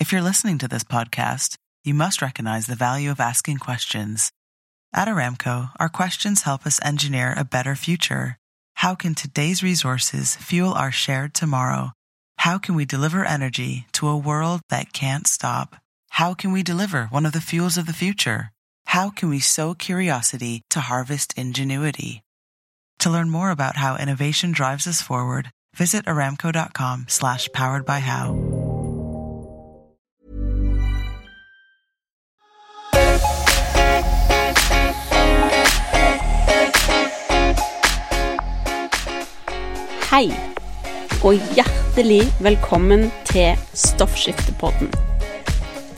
If you're listening to this podcast, you must recognize the value of asking questions. At Aramco, our questions help us engineer a better future. How can today's resources fuel our shared tomorrow? How can we deliver energy to a world that can't stop? How can we deliver one of the fuels of the future? How can we sow curiosity to harvest ingenuity? To learn more about how innovation drives us forward, visit aramco.com slash powered by how. Hei, og hjertelig velkommen til Stoffskiftepodden.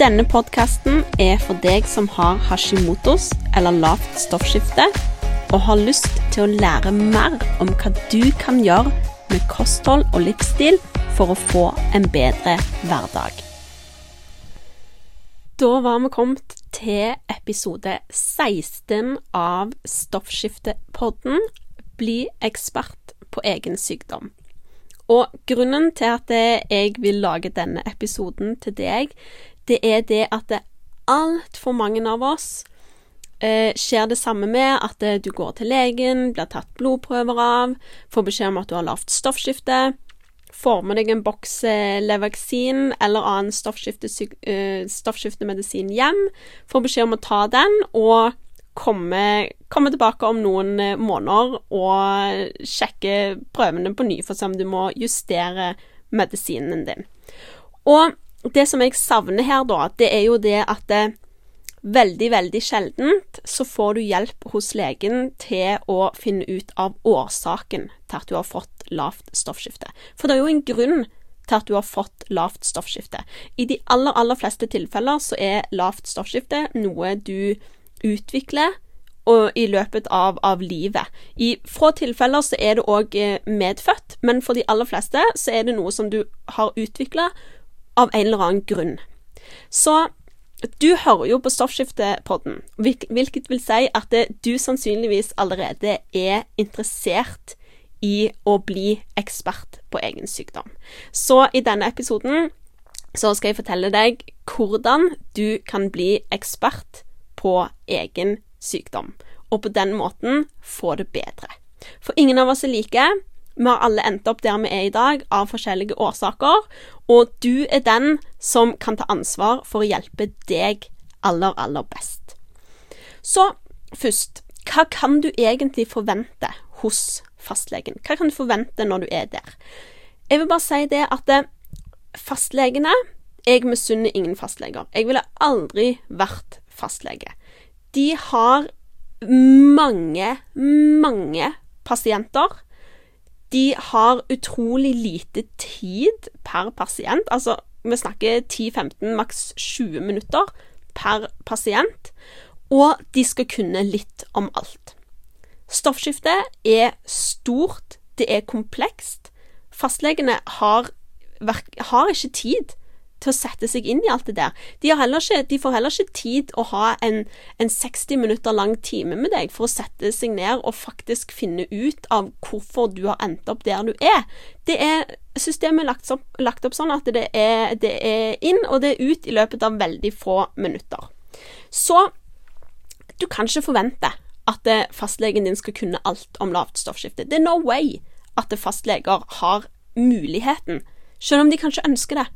Denne podkasten er for deg som har hashimotos eller lavt stoffskifte, og har lyst til å lære mer om hva du kan gjøre med kosthold og livsstil for å få en bedre hverdag. Da var vi kommet til episode 16 av Stoffskiftepodden Bli ekspert på egen sykdom. Og grunnen til at jeg vil lage denne episoden til deg, det er det at det altfor mange av oss eh, skjer det samme med at eh, du går til legen, blir tatt blodprøver av, får beskjed om at du har lavt stoffskifte, får med deg en boks eh, Levaksin eller annen stoffskiftemedisin hjem, får beskjed om å ta den, og komme, komme, tilbake om noen eh, måneder og sjekke prøvene på ny for å se om du må justere medisinen din. Og det som jeg savner her, da, det er jo det at det, veldig, veldig sjeldent så får du hjelp hos legen til å finne ut av årsaken til at du har fått lavt stoffskifte. For det er jo en grunn til at du har fått lavt stoffskifte. I de aller, aller fleste tilfeller så er lavt stoffskifte noe du utvikler og i løpet av, av livet. I få tilfeller så er det òg eh, medfødt, men for de aller fleste så er det noe som du har utvikla av en eller annen grunn. Så du hører jo på Stoffskiftepodden, hvilket vil si at du sannsynligvis allerede er interessert i å bli ekspert på egen sykdom. Så i denne episoden så skal jeg fortelle deg hvordan du kan bli ekspert på egen sykdom, og på den måten få det bedre. For ingen av oss er like. Vi har alle endt opp der vi er i dag, av forskjellige årsaker, og du er den som kan ta ansvar for å hjelpe deg aller, aller best. Så først, hva kan du egentlig forvente hos fastlegen? Hva kan du forvente når du er der? Jeg vil bare si det at eh, fastlegene Jeg misunner ingen fastleger. Jeg ville aldri vært fastlege. De har mange, mange pasienter. De har utrolig lite tid per pasient. Altså, vi snakker 10-15, maks 20 minutter per pasient. Og de skal kunne litt om alt. Stoffskiftet er stort, det er komplekst. Fastlegene har, har ikke tid til å sette seg inn i alt det der. De, ikke, de får heller ikke tid å ha en, en, 60 minutter lang time med deg for å sette seg ned og faktisk finne ut av hvorfor du har endt opp der du er. Det er Systemet er lagt opp, lagt opp sånn at det er, det er, inn og det er ut i løpet av veldig få minutter. Så du kan ikke forvente at fastlegen din skal kunne alt om lavt stoffskifte. Det er no way at fastleger har muligheten, selv om de kanskje ønsker det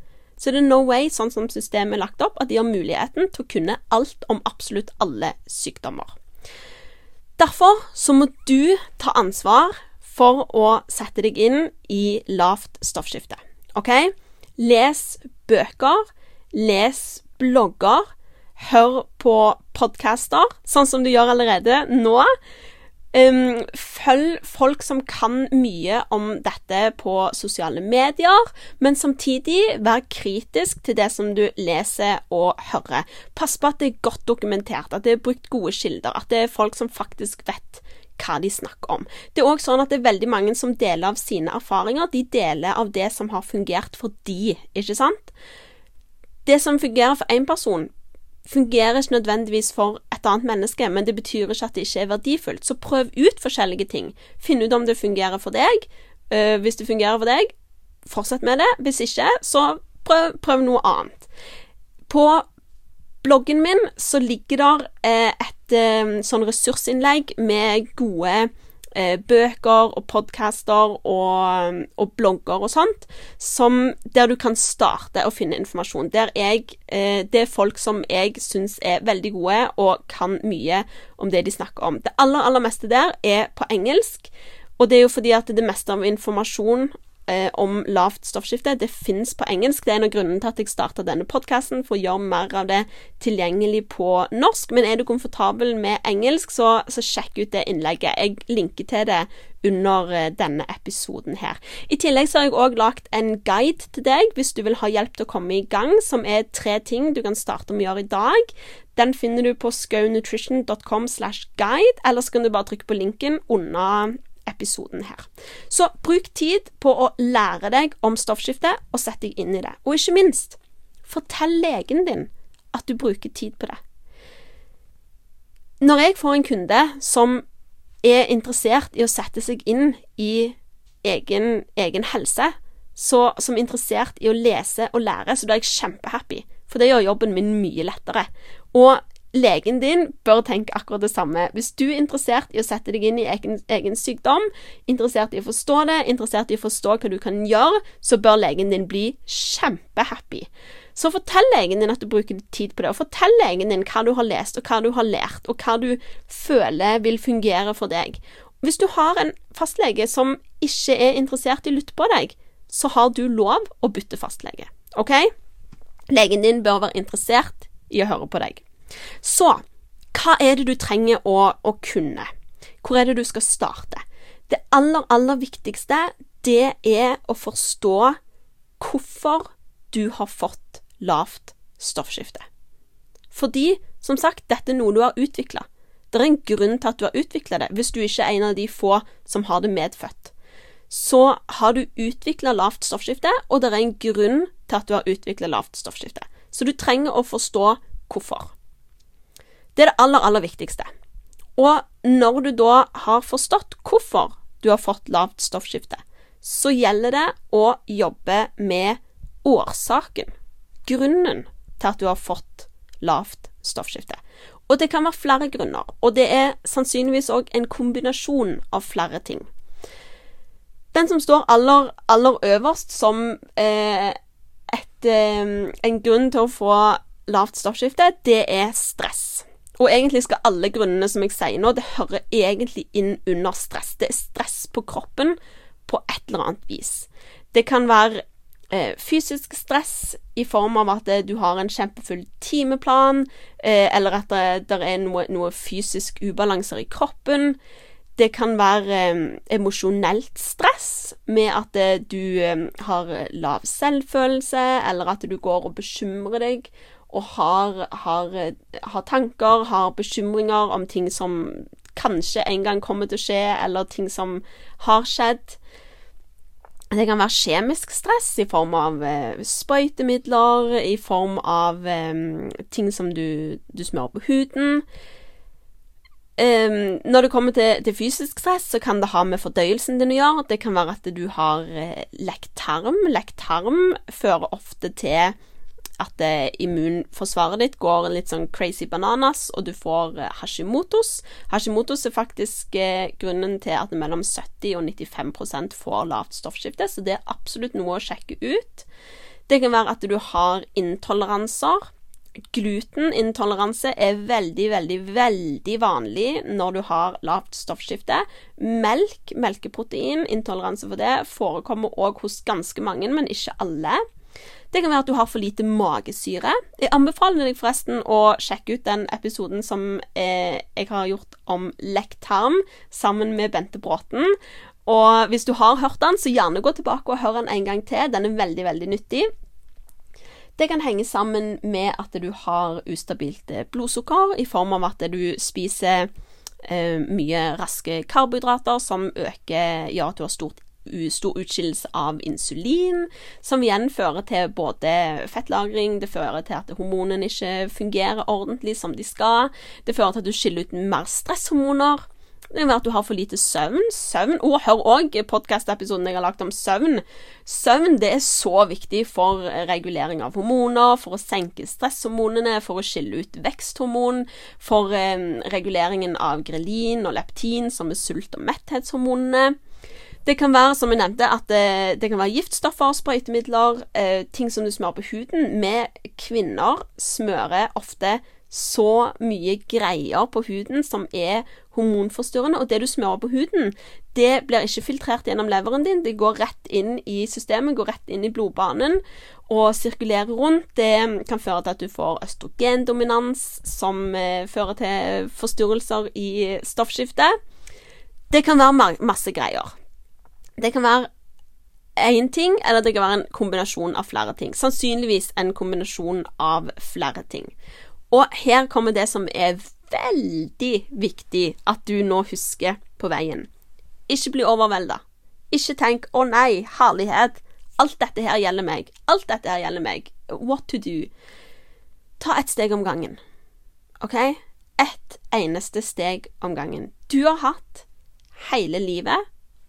så det er no way, sånn som systemet er lagt opp, at de har muligheten til å kunne alt om absolutt alle sykdommer. Derfor så må du ta ansvar for å sette deg inn i lavt stoffskifte. OK? Les bøker, les blogger, hør på podcaster, sånn som du gjør allerede nå. Um, følg folk som kan mye om dette på sosiale medier, men samtidig vær kritisk til det som du leser og hører. Pass på at det er godt dokumentert, at det er brukt gode kilder, at det er folk som faktisk vet hva de snakker om. Det er òg sånn at det er veldig mange som deler av sine erfaringer. De deler av det som har fungert for de, ikke sant? Det som fungerer for én person, fungerer ikke nødvendigvis for et annet menneske, men det betyr ikke at det ikke er verdifullt. Så prøv ut forskjellige ting. Finn ut om det fungerer for deg. Uh, hvis det fungerer for deg, fortsett med det. Hvis ikke, så prøv, prøv noe annet. På bloggen min så ligger der eh, et eh, sånn ressursinnlegg med gode eh, bøker og podcaster og, og, blogger og sånt, som, der du kan starte å finne informasjon. Der jeg, eh, det er folk som jeg syns er veldig gode og kan mye om det de snakker om. Det aller, aller meste der er på engelsk. Og det er jo fordi at det meste av informasjon eh, om lavt stoffskifte. Det fins på engelsk. Det er en av grunnene til at jeg starta denne podkasten, for å gjøre mer av det tilgjengelig på norsk. Men er du komfortabel med engelsk, så, så sjekk ut det innlegget. Jeg linker til det under eh, denne episoden her. I tillegg så har jeg òg lagt en guide til deg hvis du vil ha hjelp til å komme i gang, som er tre ting du kan starte med å gjøre i dag. Den finner du på skaunutrition.com slash guide, eller så kan du bare trykke på linken under episoden her. Så bruk tid på å lære deg om stoffskifte, og sett deg inn i det. Og ikke minst, fortell legen din at du bruker tid på det. Når jeg får en kunde som er interessert i å sette seg inn i egen, egen helse, så, som er interessert i å lese og lære, så er jeg kjempehappy. For det gjør jobben min mye lettere. Og legen din bør tenke akkurat det samme. Hvis du er interessert i å sette deg inn i egen, egen, sykdom, interessert i å forstå det, interessert i å forstå hva du kan gjøre, så bør legen din bli kjempehappy. Så fortell legen din at du bruker tid på det, og fortell legen din hva du har lest, og hva du har lært, og hva du føler vil fungere for deg. Hvis du har en fastlege som ikke er interessert i å lytte på deg, så har du lov å bytte fastlege. OK? Legen din bør være interessert i å høre på deg. Så hva er det du trenger å, å kunne? Hvor er det du skal starte? Det aller, aller viktigste, det er å forstå hvorfor du har fått lavt stoffskifte. Fordi, som sagt, dette er noe du har utvikla. Det er en grunn til at du har utvikla det, hvis du ikke er en av de få som har det medfødt. Så har du utvikla lavt stoffskifte, og det er en grunn til at du har utvikla lavt stoffskifte. Så du trenger å forstå hvorfor. Det er det aller, aller viktigste. Og når du da har forstått hvorfor du har fått lavt stoffskifte, så gjelder det å jobbe med årsaken, grunnen til at du har fått lavt stoffskifte. Og det kan være flere grunner, og det er sannsynligvis òg en kombinasjon av flere ting. Den som står aller, aller øverst som eh, et, eh, en grunn til å få lavt stoffskifte, det er stress. Og egentlig skal alle grunnene som jeg sier nå, det hører egentlig inn under stress. Det er stress på kroppen på et eller annet vis. Det kan være eh, fysisk stress i form av at eh, du har en kjempefull timeplan, eh, eller at det, det er noe, noe, fysisk ubalanser i kroppen. Det kan være emosjonelt stress med at du har lav selvfølelse, eller at du går og bekymrer deg og har, har, har, tanker, har bekymringer om ting som kanskje en gang kommer til å skje, eller ting som har skjedd. Det kan være kjemisk stress i form av eh, sprøytemidler, i form av eh, ting som du, du, smører på huden. Um, når det kommer til, til, fysisk stress, så kan det ha med fordøyelsen din å gjøre. Det kan være at du har eh, lekt tarm. Lekt tarm fører ofte til at eh, immunforsvaret ditt går litt sånn crazy bananas, og du får eh, hashimotos. Hashimotos er faktisk eh, grunnen til at mellom 70 og 95% får lavt stoffskifte, så det er absolutt noe å sjekke ut. Det kan være at du har intoleranser. Glutenintoleranse er veldig, veldig, veldig vanlig når du har lavt stoffskifte. Melk, melkeprotein, intoleranse for det, forekommer òg hos ganske mange, men ikke alle. Det kan være at du har for lite magesyre. Jeg anbefaler deg forresten å sjekke ut den episoden som eh, jeg har gjort om lektarm sammen med Bente Bråten. Og hvis du har hørt den, så gjerne gå tilbake og hør den en gang til. Den er veldig, veldig nyttig. Det kan henge sammen med at du har ustabilt eh, blodsukker i form av at du spiser eh, mye raske karbohydrater som øker Ja, at du har stort stor utskillelse av insulin, som igjen fører til både fettlagring, det fører til at hormonene ikke fungerer ordentlig som de skal, det fører til at du skiller ut mer stresshormoner, Det kan være at du har for lite søvn. Søvn, Og hør òg podkastepisoden jeg har lagt om søvn. Søvn det er så viktig for regulering av hormoner, for å senke stresshormonene, for å skille ut veksthormon, for eh, reguleringen av grelin og leptin, som er sult- og metthetshormonene. Det kan være, som jeg nevnte, at det, det kan være giftstoffer, sprøytemidler, eh, ting som du smører på huden. Vi kvinner smører ofte så mye greier på huden som er hormonforstyrrende, og det du smører på huden, det blir ikke filtrert gjennom leveren din. Det går rett inn i systemet, går rett inn i blodbanen og sirkulerer rundt. Det kan føre til at du får østrogendominans, som eh, fører til forstyrrelser i stoffskiftet. Det kan være masse greier. Det kan være én ting, eller det kan være en kombinasjon av flere ting. Sannsynligvis en kombinasjon av flere ting. Og her kommer det som er veldig viktig at du nå husker på veien. Ikke bli overvelda. Ikke tenk 'Å nei, herlighet, alt dette her gjelder meg'. Alt dette her gjelder meg. What to do? Ta et steg om gangen. OK? Ett eneste steg om gangen. Du har hatt hele livet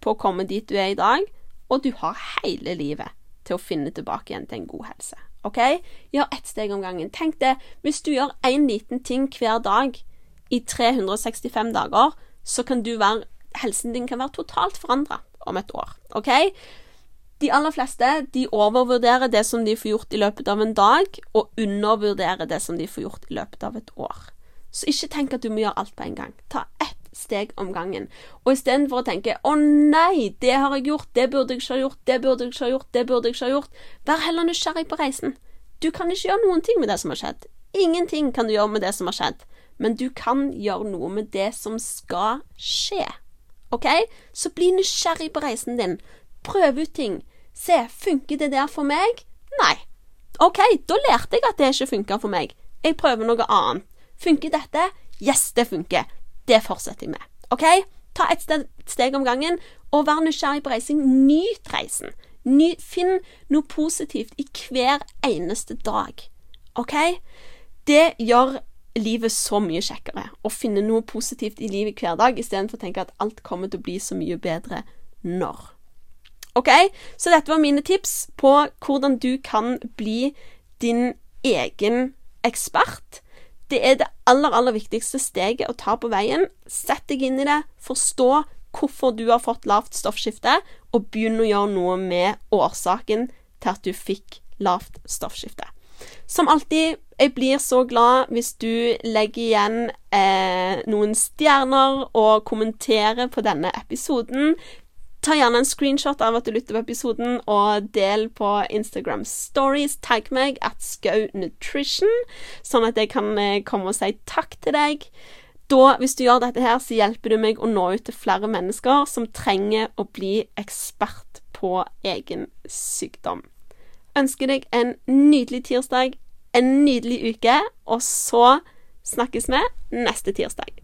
på å komme dit du er i dag, og du har hele livet til å finne tilbake igjen til en god helse. OK? Gjør ett steg om gangen. Tenk det, hvis du gjør én liten ting hver dag i 365 dager, så kan du være Helsen din kan være totalt forandra om et år. OK? De aller fleste de overvurderer det som de får gjort i løpet av en dag, og undervurderer det som de får gjort i løpet av et år. Så ikke tenk at du må gjøre alt på en gang. Ta ett steg om gangen. Og istedenfor å tenke 'Å nei, det har jeg gjort, det burde jeg ikke ha gjort, det burde jeg ikke ha gjort', det burde jeg ikke ha gjort, vær heller nysgjerrig på reisen. Du kan ikke gjøre noen ting med det som har skjedd. Ingenting kan du gjøre med det som har skjedd, men du kan gjøre noe med det som skal skje. OK? Så bli nysgjerrig på reisen din. Prøv ut ting. Se, funker det der for meg? Nei. OK, da lærte jeg at det ikke funka for meg. Jeg prøver noe annet. Funker dette? Yes, det funker. Det fortsetter jeg med. OK? Ta et steg om gangen, og vær nysgjerrig på reising. Nyt reisen. Ny, finn noe positivt i hver eneste dag. OK? Det gjør livet så mye kjekkere å finne noe positivt i livet hver dag, istedenfor å tenke at alt kommer til å bli så mye bedre når. OK? Så dette var mine tips på hvordan du kan bli din egen ekspert det er det aller, aller viktigste steget å ta på veien. Sett deg inn i det, forstå hvorfor du har fått lavt stoffskifte, og begynn å gjøre noe med årsaken til at du fikk lavt stoffskifte. Som alltid, jeg blir så glad hvis du legger igjen eh, noen stjerner og kommenterer på denne episoden. Ta gjerne en screenshot av at du lytter på episoden, og del på Instagram Stories. Tagg meg at Skau Nutrition, sånn at jeg kan eh, komme og si takk til deg. Da, hvis du gjør dette her, så hjelper du meg å nå ut til flere mennesker som trenger å bli ekspert på egen sykdom. Ønsker deg en nydelig tirsdag, en nydelig uke, og så snakkes vi neste tirsdag.